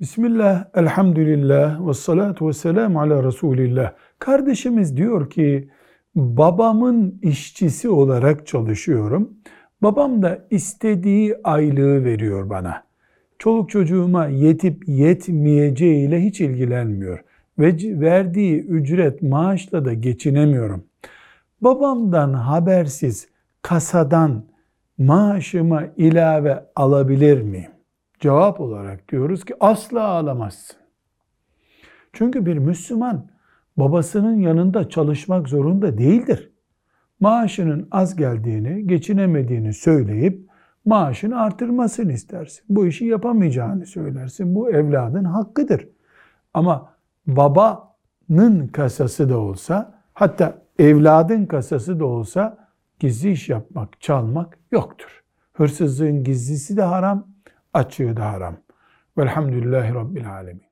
Bismillah, elhamdülillah, ve salatu ve selamu ala Resulillah. Kardeşimiz diyor ki, babamın işçisi olarak çalışıyorum. Babam da istediği aylığı veriyor bana. Çoluk çocuğuma yetip yetmeyeceğiyle hiç ilgilenmiyor. Ve verdiği ücret maaşla da geçinemiyorum. Babamdan habersiz kasadan maaşıma ilave alabilir miyim? Cevap olarak diyoruz ki asla alamazsın. Çünkü bir Müslüman babasının yanında çalışmak zorunda değildir. Maaşının az geldiğini, geçinemediğini söyleyip maaşını artırmasını istersin. Bu işi yapamayacağını söylersin. Bu evladın hakkıdır. Ama babanın kasası da olsa, hatta evladın kasası da olsa gizli iş yapmak, çalmak yoktur. Hırsızlığın gizlisi de haram, açığı da haram. Velhamdülillahi Rabbil Alemin.